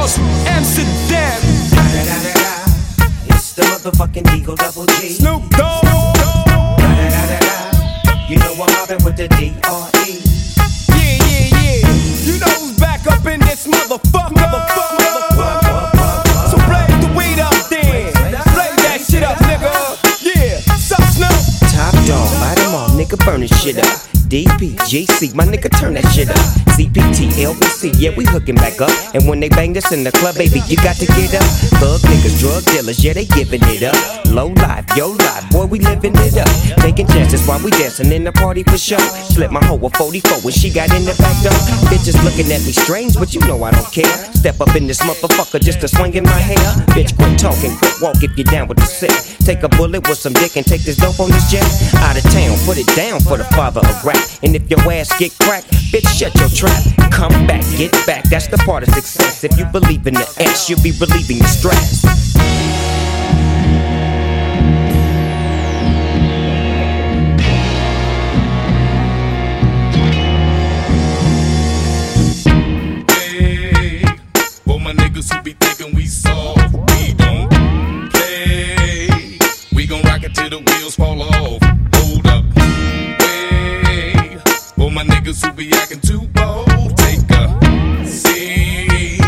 Amsterdam. It's the motherfucking Eagle Double G. Snoop Dogg. You know I'm mobbing with the D.R.E. Yeah, yeah, yeah. You know who's back up in this motherfucker. Motherfucker, motherfucker. So blaze the weed up then. Blaze that shit up, nigga. Yeah. Sup, Snoop? Top dog, light 'em all, nigga, burn this shit up. DP, GC, my nigga, turn that shit up. CPT, LBC, yeah, we hooking back up. And when they bang this in the club, baby, you got to get up. Thug niggas, drug dealers, yeah, they giving it up. Low life, yo life, boy, we living it up. Taking chances while we dancing in the party for sure. Slip my hoe a 44 when she got in the back door. Bitches looking at me strange, but you know I don't care. Step up in this motherfucker just to swing in my hair. Bitch, quit talking, quit walk if you down with the sick. Take a bullet with some dick and take this dope on this jet. Out of town, put it down for the father of rap. And if your ass get cracked, bitch, shut your trap. Come back, get back, that's the part of success. If you believe in the S, you'll be relieving the stress. Who be thinking we soft, we don't play. We gon' rock it till the wheels fall off. For my niggas who be acting too bold, take a seat.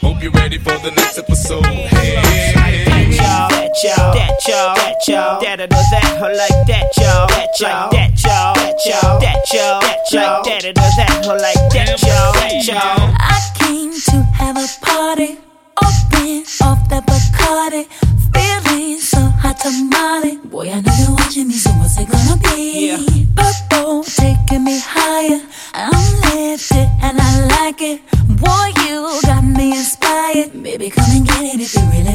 Hope you're ready for the next episode. Hey, that y'all, that y'all, that y'all, that or that, or like that y'all, that y'all, that y'all, that y'all, that y'all, that y'all, that or that, or like that y'all, that y'all. I came to have a party, open off the Bacardi, feeling so hot tamale. Boy, I know you're watching me, so what's it gonna be? Purple taking me higher, I'm lifted and I like it. Boy, you got me inspired. Baby, come and get it if you're really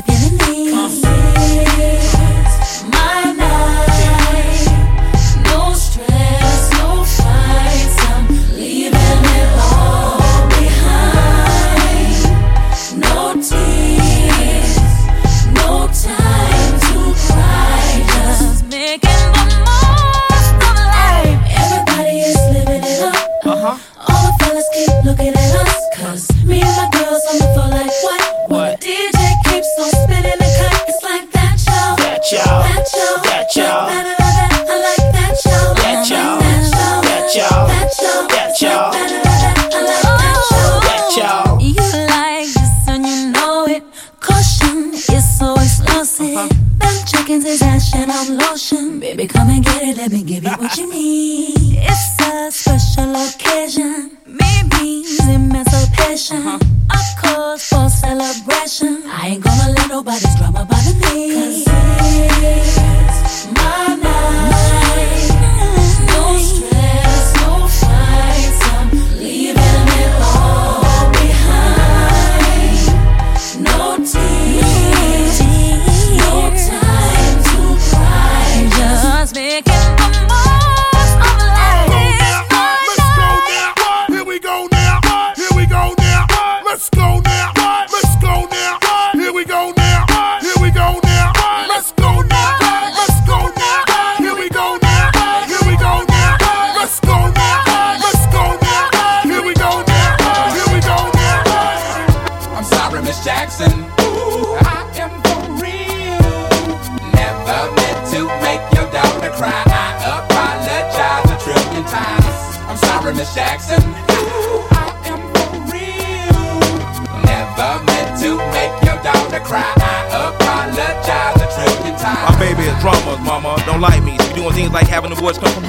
Let me give you what you need. It's a special occasion. Means emancipation. Uh-huh. A cause for celebration. I ain't gonna let nobody's drama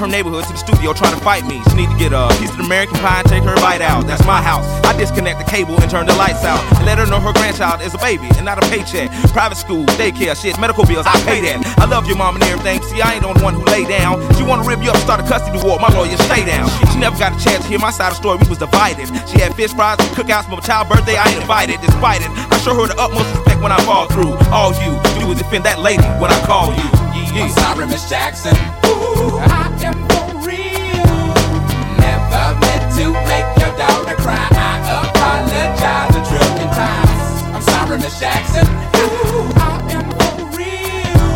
from neighborhood to the studio trying to fight me. She need to get a piece of American pie and take her bite out. That's my house. I disconnect the cable and turn the lights out. And let her know her grandchild is a baby and not a paycheck. Private school, daycare, shit, medical bills, I pay that. I love your mom and everything. See, I ain't the only one who lay down. She wanna rip you up, start a custody war. My lawyer, stay down. She never got a chance to hear my side of the story. We was divided. She had fish fries and cookouts for my child's birthday. I ain't invited. Despite it, I show her the utmost respect when I fall through. All you do is defend that lady when I call you. Yeah, I'm sorry, Miss Jackson. Ooh, I am for real. Never meant to make your daughter cry. I apologize a trillion times. I'm sorry, Miss Jackson. Ooh, I am for real.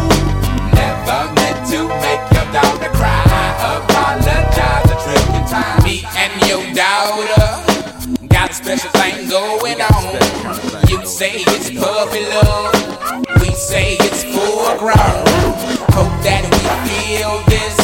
Never meant to make your daughter cry. I apologize a trillion times. Me and your daughter got a special thing going on. You say it's puppy love. We say it's full grown. Hope that we feel this,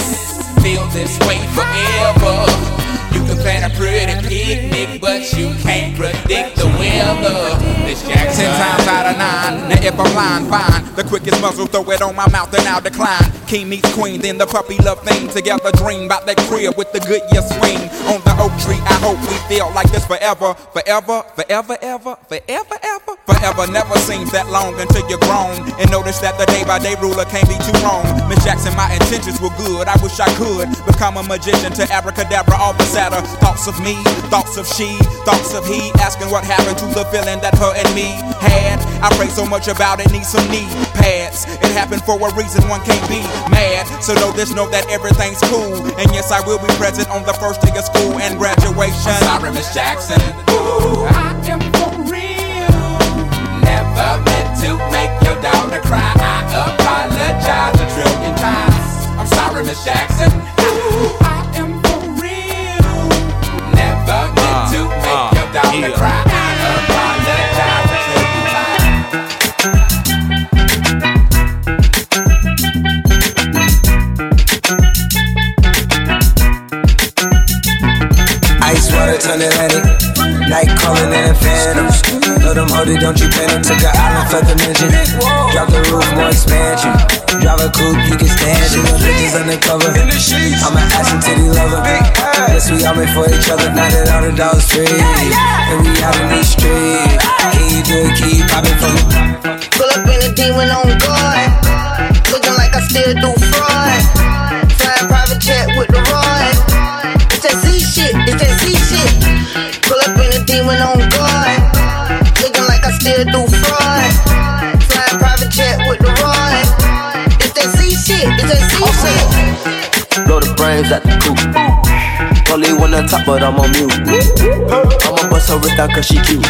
this way forever. Can plan a pretty picnic, but you can't predict the weather. Miss Jackson. Ten times out of nine. Now if I'm lying, fine. The quickest muzzle, throw it on my mouth and I'll decline. King meets queen, then the puppy love thing. Together dream about that crib with the good year swing. On the oak tree, I hope we feel like this forever. Forever, forever, ever, forever, ever. Forever never seems that long until you're grown. And notice that the day by day ruler can't be too wrong. Miss Jackson, my intentions were good. I wish I could become a magician to abracadabra all the sadder. Thoughts of me, thoughts of she, thoughts of he. Asking what happened to the feeling that her and me had. I pray so much about it, need some knee pads. It happened for a reason, one can't be mad. So know this, know that everything's cool. And yes, I will be present on the first day of school and graduation. I'm Sorry, Miss Jackson. Ooh, I am for real. Never meant to make your daughter cry. I apologize a trillion times. I'm sorry, Miss Jackson. Can stand it. Bitches undercover. I'm an ass and titty lover. Yes, we all made for each other. Now that all the dogs free. And we out in these streets. Can you do it? Keep popping for me. Pull up in a demon on guard. Looking like I still do fraud. Flying private jet with the rod. It's that Z shit, it's that Z shit. Pull up in a demon on guard. Looking like I still do fraud. Shit. Blow the brains at the coop. Only one on top, but I'm on mute. I'ma bust her wrist down cause she cute.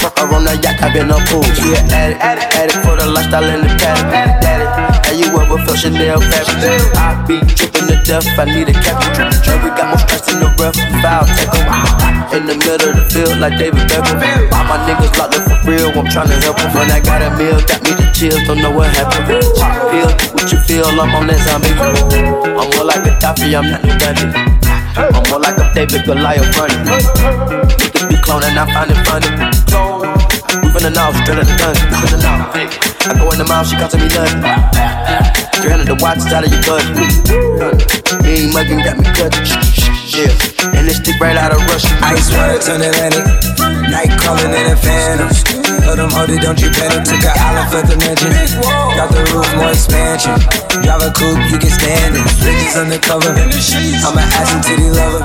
Fuck her on the yacht, I been a pool. She an addict, addict, addict for the lifestyle and the paddock. Daddy, have you ever felt Chanel fabric? I be dripping to death, I need a captain. And we got more stress in the rough, foul tackle. In the middle of the field, like David Beckham. All my niggas locked up for real, I'm tryna help them. When I got a meal, got me the chills, don't know what happened. Feel what you feel, I'm on that zombie. I'm more like a Gaddafi, I'm not no bandit. I'm more like a David Goliath running. Niggas be cloning, I find it funny. We the north, straight out the gun. From the I go in the mouth, she costing me nothing. 300 the watches out of your budget. Me mugging got me cut. Yeah, and this stick right out of Russia. Ice water turn Atlantic. Night calling in a phantom. Know them hold it, don't you panic. Took an island, felt the mention. Drop the roof, more expansion. Drive a coupe, you can stand it. Bitches undercover. I'm an ass and titty lover.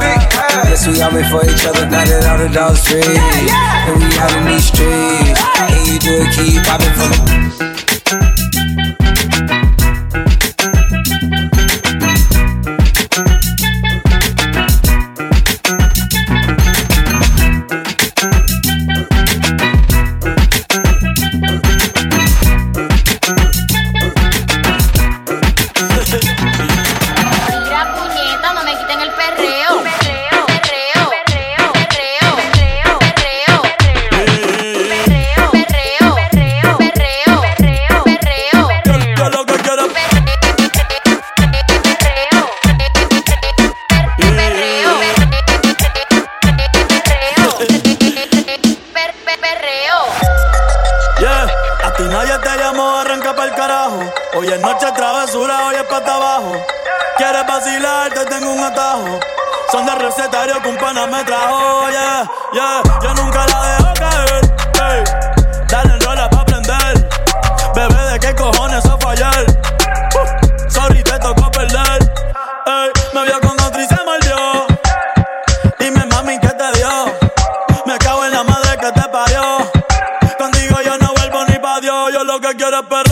Yes, we all made for each other. Now that all the dogs free. And we out in these streets. Can you do it? Keep popping for me. Me trajo, yeah, yeah. Yo nunca la dejo caer, hey. Dale en rola pa' aprender. Bebé, ¿de qué cojones fue ayer? Uh, sorry, te tocó perder. Me vio con otro y se mordió. Dime, mami, ¿qué te dio? Me cago en la madre que te parió. Contigo yo no vuelvo ni pa' Dios, yo lo que quiero es perreo.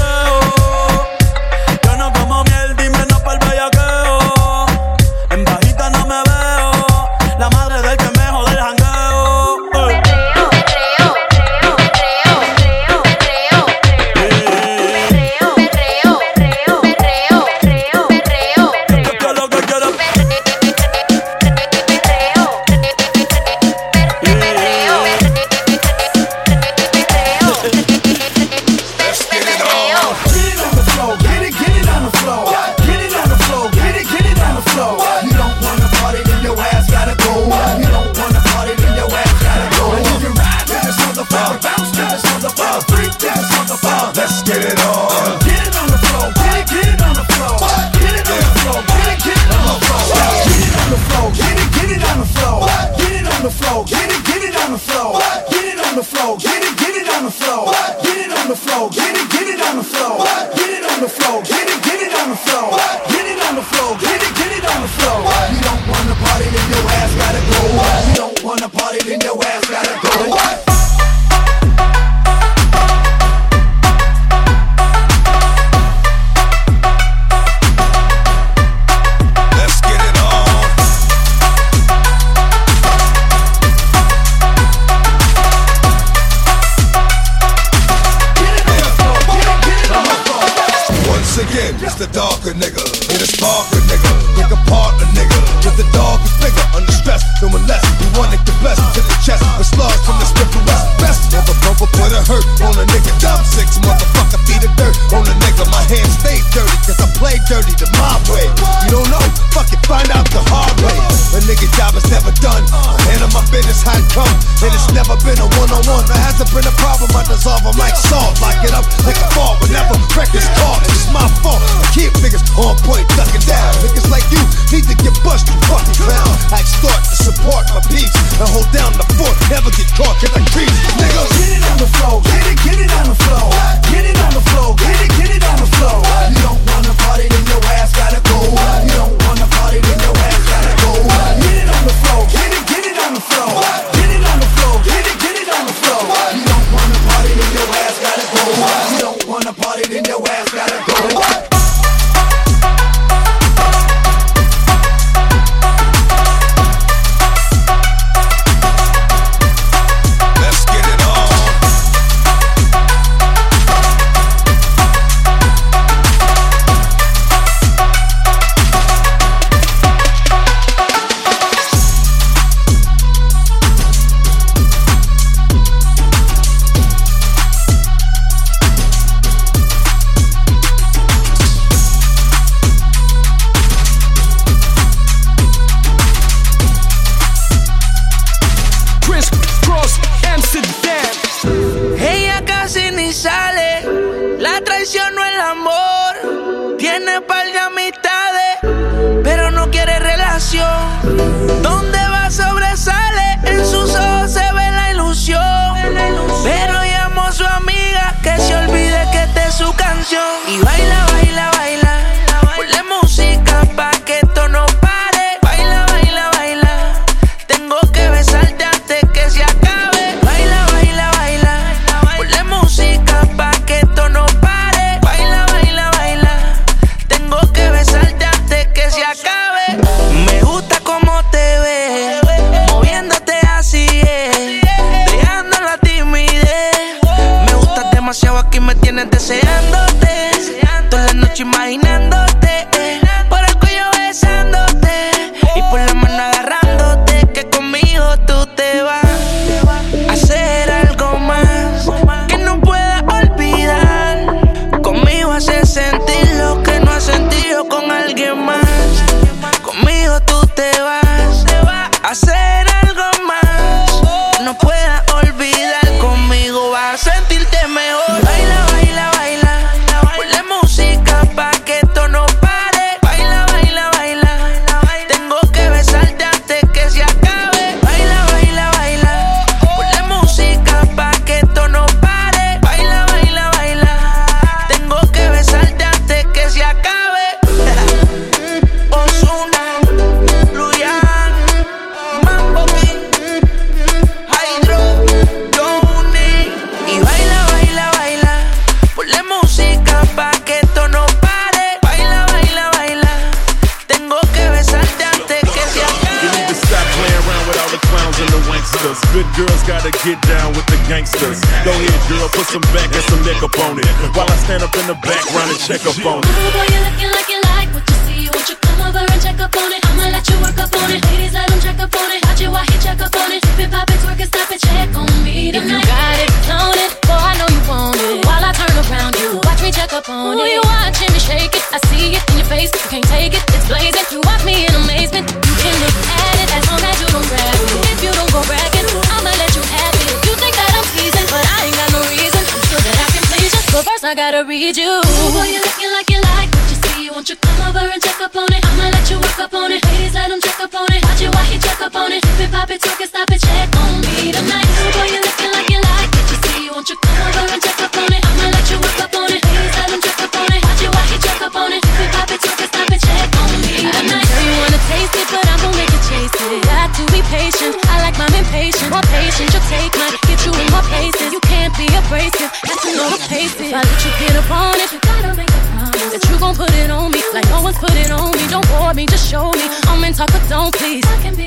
pop it, take it, stop it, check on me tonight. Boy, you're looking like you like what you see. Won't you come over and check up on it? I'ma let you work up on it. Please let him check up on it. Watch it, watch it, check up on it. If it pop it, take it, stop it, check on me tonight. I know you wanna taste it, but I'm gonna make you chase it. Got to be patient. I like my impatient. More patience, you'll take mine. Get you in my places. You can't be abrasive. Got to know the pace. If I let you get up on it, you gotta make it promise that you gon' put it on me like no one's put it on me. Don't bore me, just show me. I'm in talk, but don't please. I can be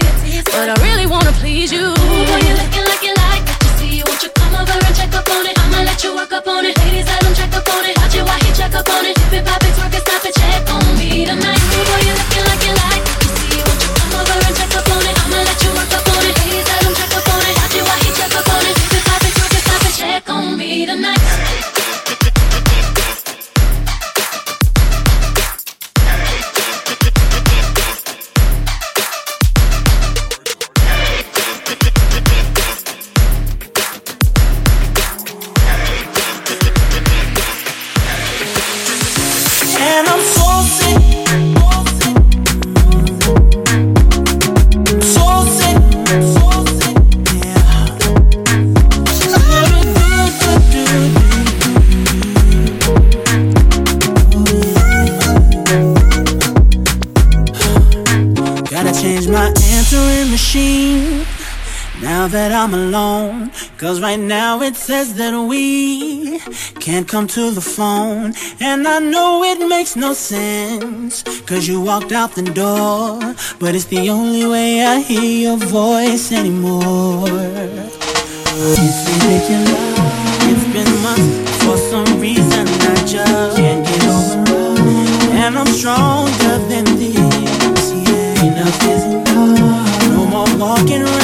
but I really wanna please you. Ooh, boy, you looking like you like what you see. Won't you come over and check up on it? I'ma let you walk up on it. Ladies, let them check up on it. Watch it while he check up on it. Dip it, pop it's twerk it, stop it, check on me tonight. Ooh, boy, you looking like you like. Now that I'm alone. Cause right now it says that we can't come to the phone. And I know it makes no sense. Cause you walked out the door. But it's the only way I hear your voice anymore. It's ridiculous. It's been months. For some reason I just can't get over. And I'm stronger than this. Yeah, enough is enough. No more walking around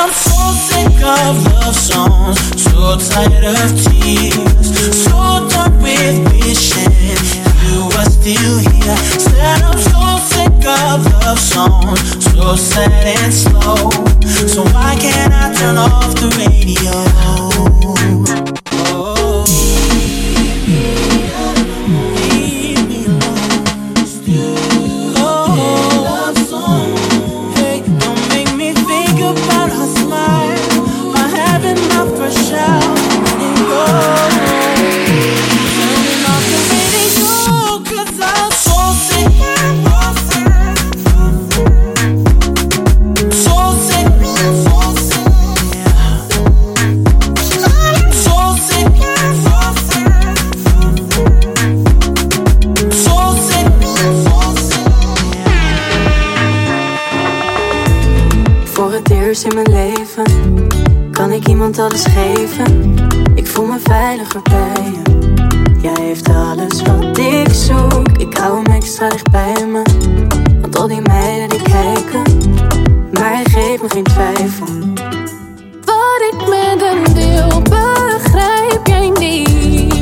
I'm so sick of love songs, so tired of tears, so done with wishing you were still here. Said I'm so sick of love songs, so sad and slow. So why can't I turn off the radio? Voor het eerst in mijn leven kan ik iemand alles geven. Ik voel me veiliger bij je. Jij heeft alles wat ik zoek. Ik hou hem extra dicht bij me. Want al die meiden die kijken, maar hij geeft me geen twijfel. Wat ik met hem deel, begrijp jij niet.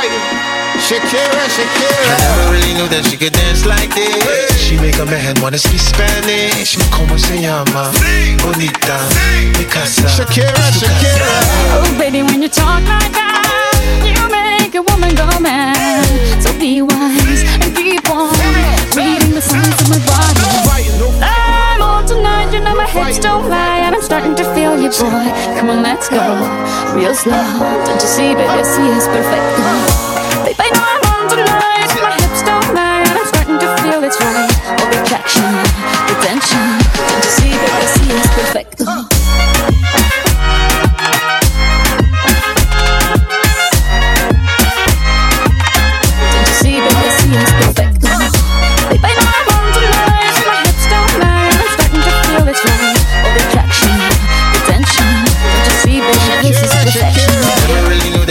No fighting. Shakira, Shakira. I never really knew that she could dance like this. She make a man wanna speak Spanish. Como se llama? Bonita, mi casa. Shakira, Shakira. Oh, baby, when you talk like that, you make a woman go mad. So be wise and keep on reading the signs of my body. I'm on tonight, you know my hips don't lie, and I'm starting to feel you, boy. Come on, let's go, real slow. Don't you see, it's perfect. I'm on tonight, my hips don't lie, and I'm starting to feel it's right. All the attraction, the tension. Don't you see, baby, perfect.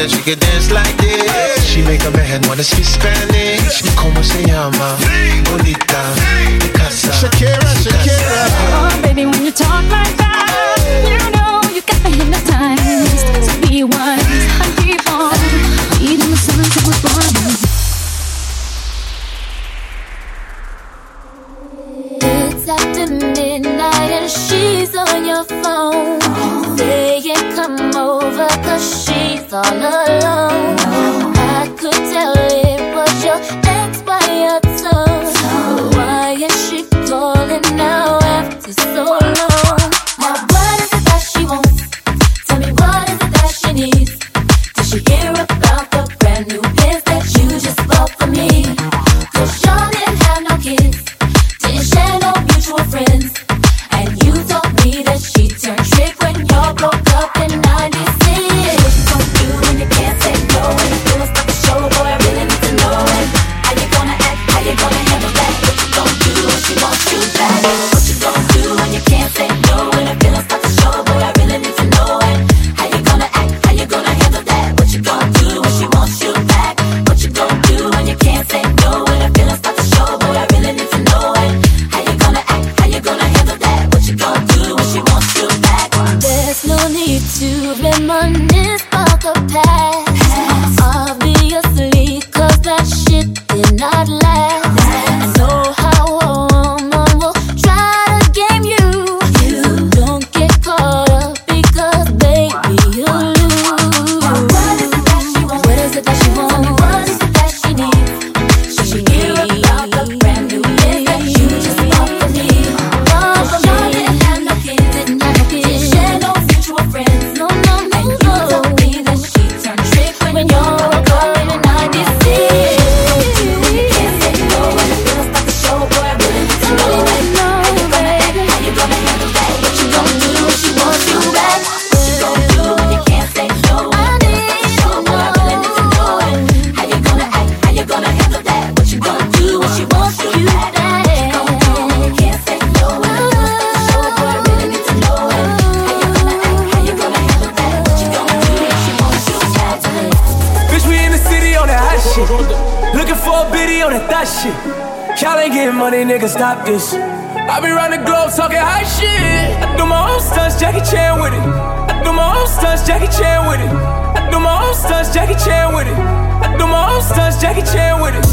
That she could dance like this. She make a man wanna speak Spanish. Como se llama? Bonita, mi casa. Shakira, Shakira. Oh, baby, when you talk like that, you know you got me hypnotized. So be wise and keep on reading the signs of what's wrong. It's after midnight and she's on your phone. All alone. they can stop this. I be round the globe talking high shit. I do my own stunts, Jackie Chan with it. I do my own stunts, Jackie Chan with it. I do my own stunts, Jackie Chan with it. I do my own stunts, Jackie Chan with it.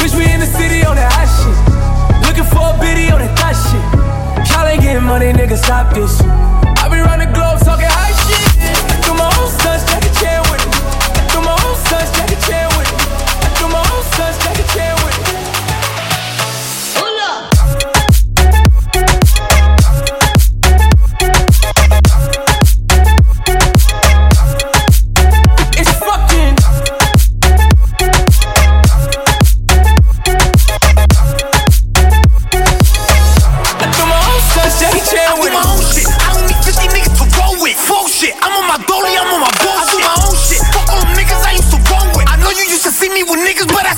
Bitch, we in the city on that high shit. Looking for a biddy on that thot shit. Y'all ain't getting money, nigga, stop this. niggas, but I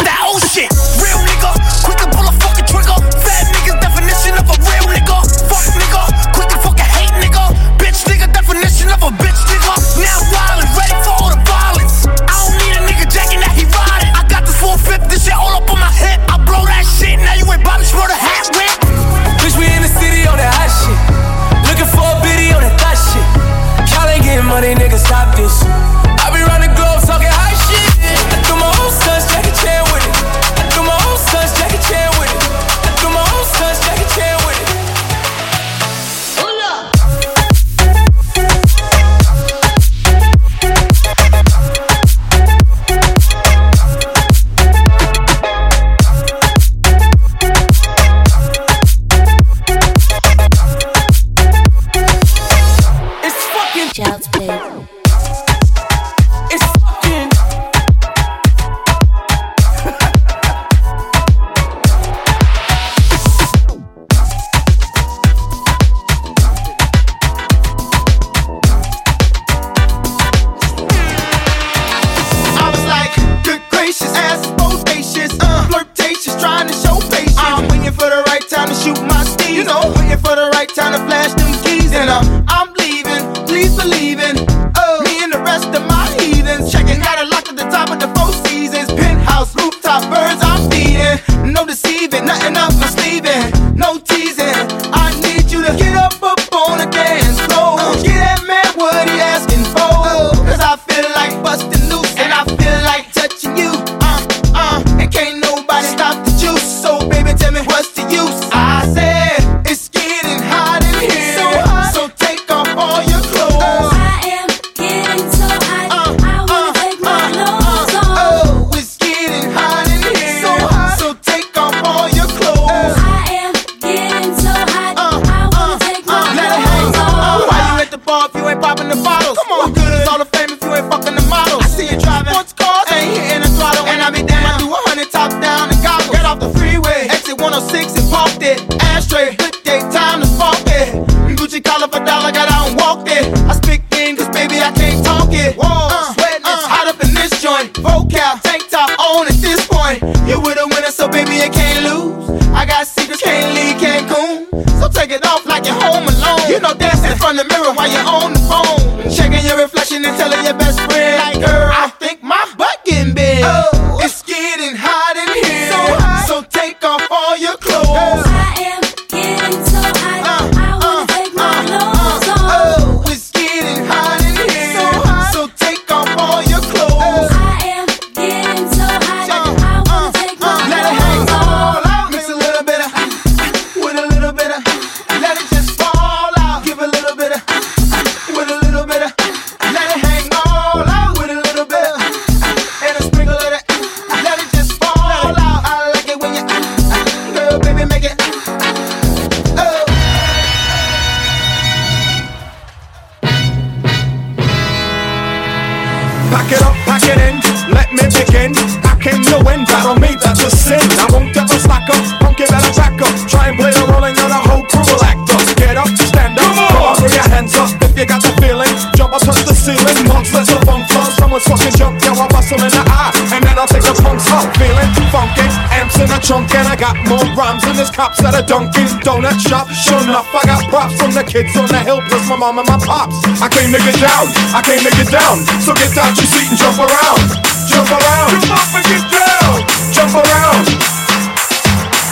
the Dunkin' Donut shop. Sure enough, I got props from the kids on the hill, plus my mom and my pops. I came to get down, I came to get down. So get out your seat and jump around. Jump around. Jump up and get down. Jump around.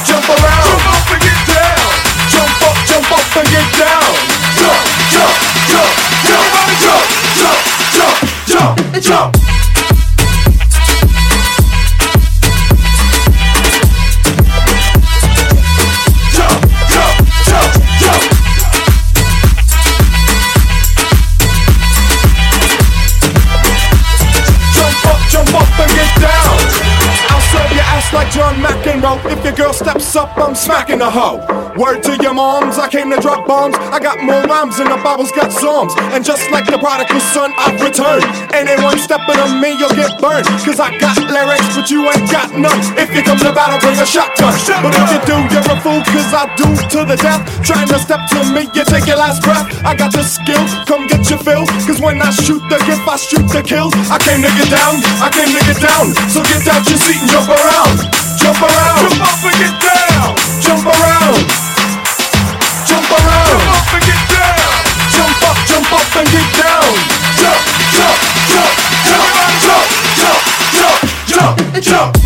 Jump around. Jump up and get down. Jump up, jump up and get down. Jump, jump, jump, jump, jump, jump, jump, jump, jump. Smacking the hoe. Word to your moms, I came to drop bombs. I got more rhymes than the Bible's got psalms. And just like the prodigal son, I've returned. Anyone stepping on me, you'll get burned. Cause I got lyrics, but you ain't got none. If you come to battle, bring a shotgun. But if you do, you're a fool, cause I do to the death. Trying to step to me, you take your last breath. I got the skill, come get your fill. Cause when I shoot the gift, I shoot the kill. I came to get down, I came to get down. So get out your seat and jump around. Jump around. Jump up and get down. Jump around. Jump around. Jump up and get down. Jump up, jump up and get down. Jump, jump, jump, jump, jump, jump, jump, jump, jump. Jump,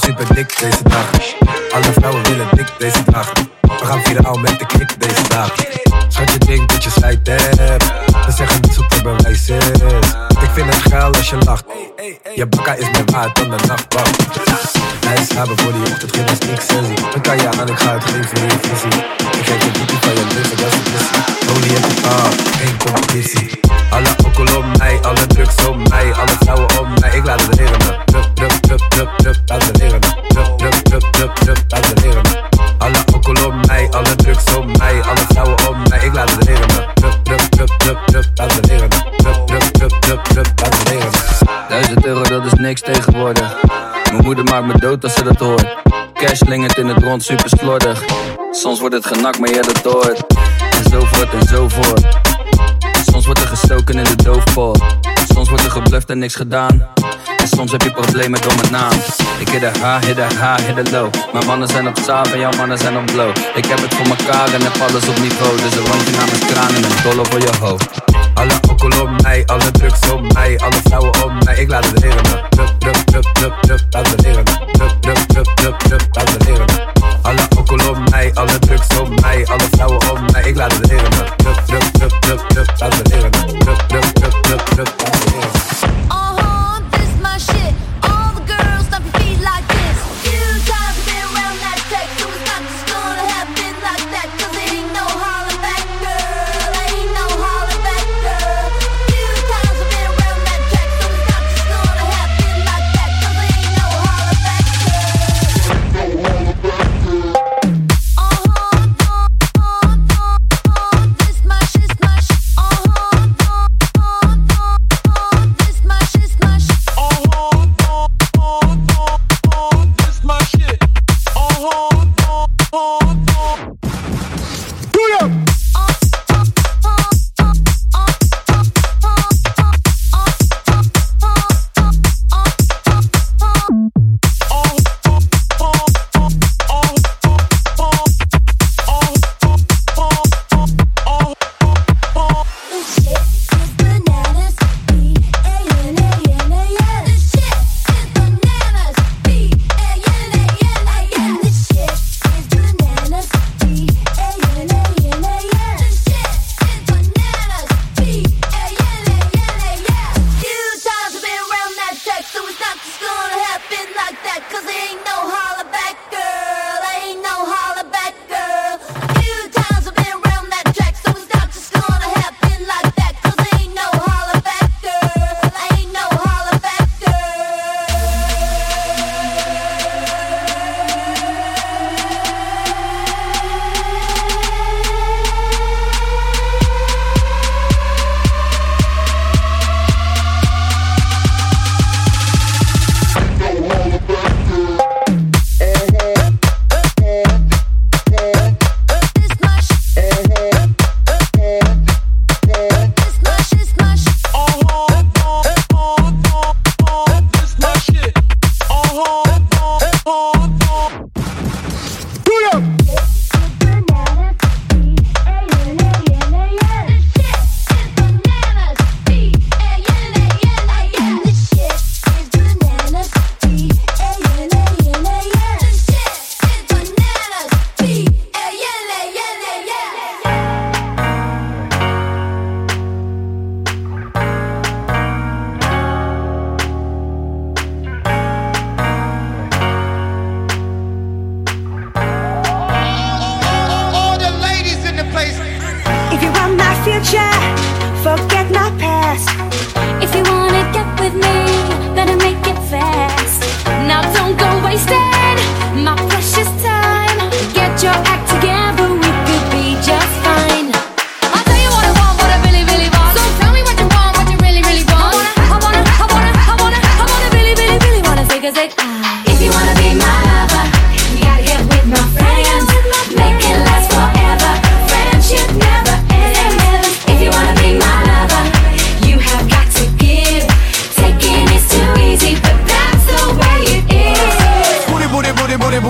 super dik deze dag. Alle vrouwen willen dik deze dag. We gaan viraal met de klik deze dag. Schat je denkt dat je spijt hebt. Ze zeggen niet zoek er bewijs is. Ik vind het geil als je lacht. Je bakka is meer waard dan de nachtwacht. Hij is hebben voor die ochtend, gymnastiek sessie. Dan kan je aan, ik ga het geven voor je visie. Ik geef je diepte van je leven, dat is een missie. Olie en totaal, geen competitie. Alle alcohol op mij, alle drugs op mij, alle vrouwen op mij. Ik laat het regenen. Drup, drup, drup, drup, drup, laat het regenen. Drup, drup, drup, drup, drup, laat het regenen. Alle alcohol op mij, alle drugs op mij, alle vrouwen op mij. Ik laat het regenen. Drup, drup, drup, drup, drup, laat drup, drup, drup, laat het regenen. Duizend euro, dat is niks tegenwoordig. Mijn moeder maakt me dood als ze dat hoort. Cash slingert in het rond, super slordig. Soms wordt het genakt, maar jij dat hoort. En zo voort en zo voort. Soms wordt er gestoken in de doofpot. Soms wordt er gebluft en niks gedaan. En soms heb je problemen door mijn naam. Ik hit de high, hit de high, hit de low. Mijn mannen zijn op zaal en jouw mannen zijn op blow. Ik heb het voor mekaar en heb alles op niveau. Dus er woont je namens kraan en een dollar voor je hoofd. Alle alcohol op mij, alle drugs op mij, alle vrouwen op mij. Ik laat het regenen. Drup, drup, drup, drup, drup, laat het. Alle alcohol op mij, alle drugs op mij, alle vrouwen op mij. Ik laat het leren me. Druk, druk, druk, druk, druk, laat het leren me. Druk, druk, druk, druk, druk, laat het leren.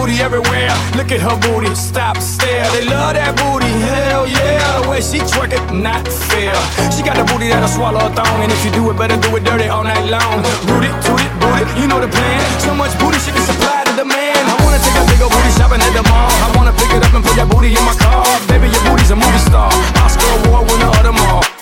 booty everywhere. Look at her booty, stop, stare. They love that booty, hell yeah. The way she twerk it, not fair. She got a booty that'll swallow a thong, and if you do it, better do it dirty all night long. Root it, toot it, boot it, you know the plan. So much booty, she can supply the demand. I wanna take a big old booty shopping at the mall. I wanna pick it up and put that booty in my car. Baby, your booty's a movie star, Oscar award winner of them all.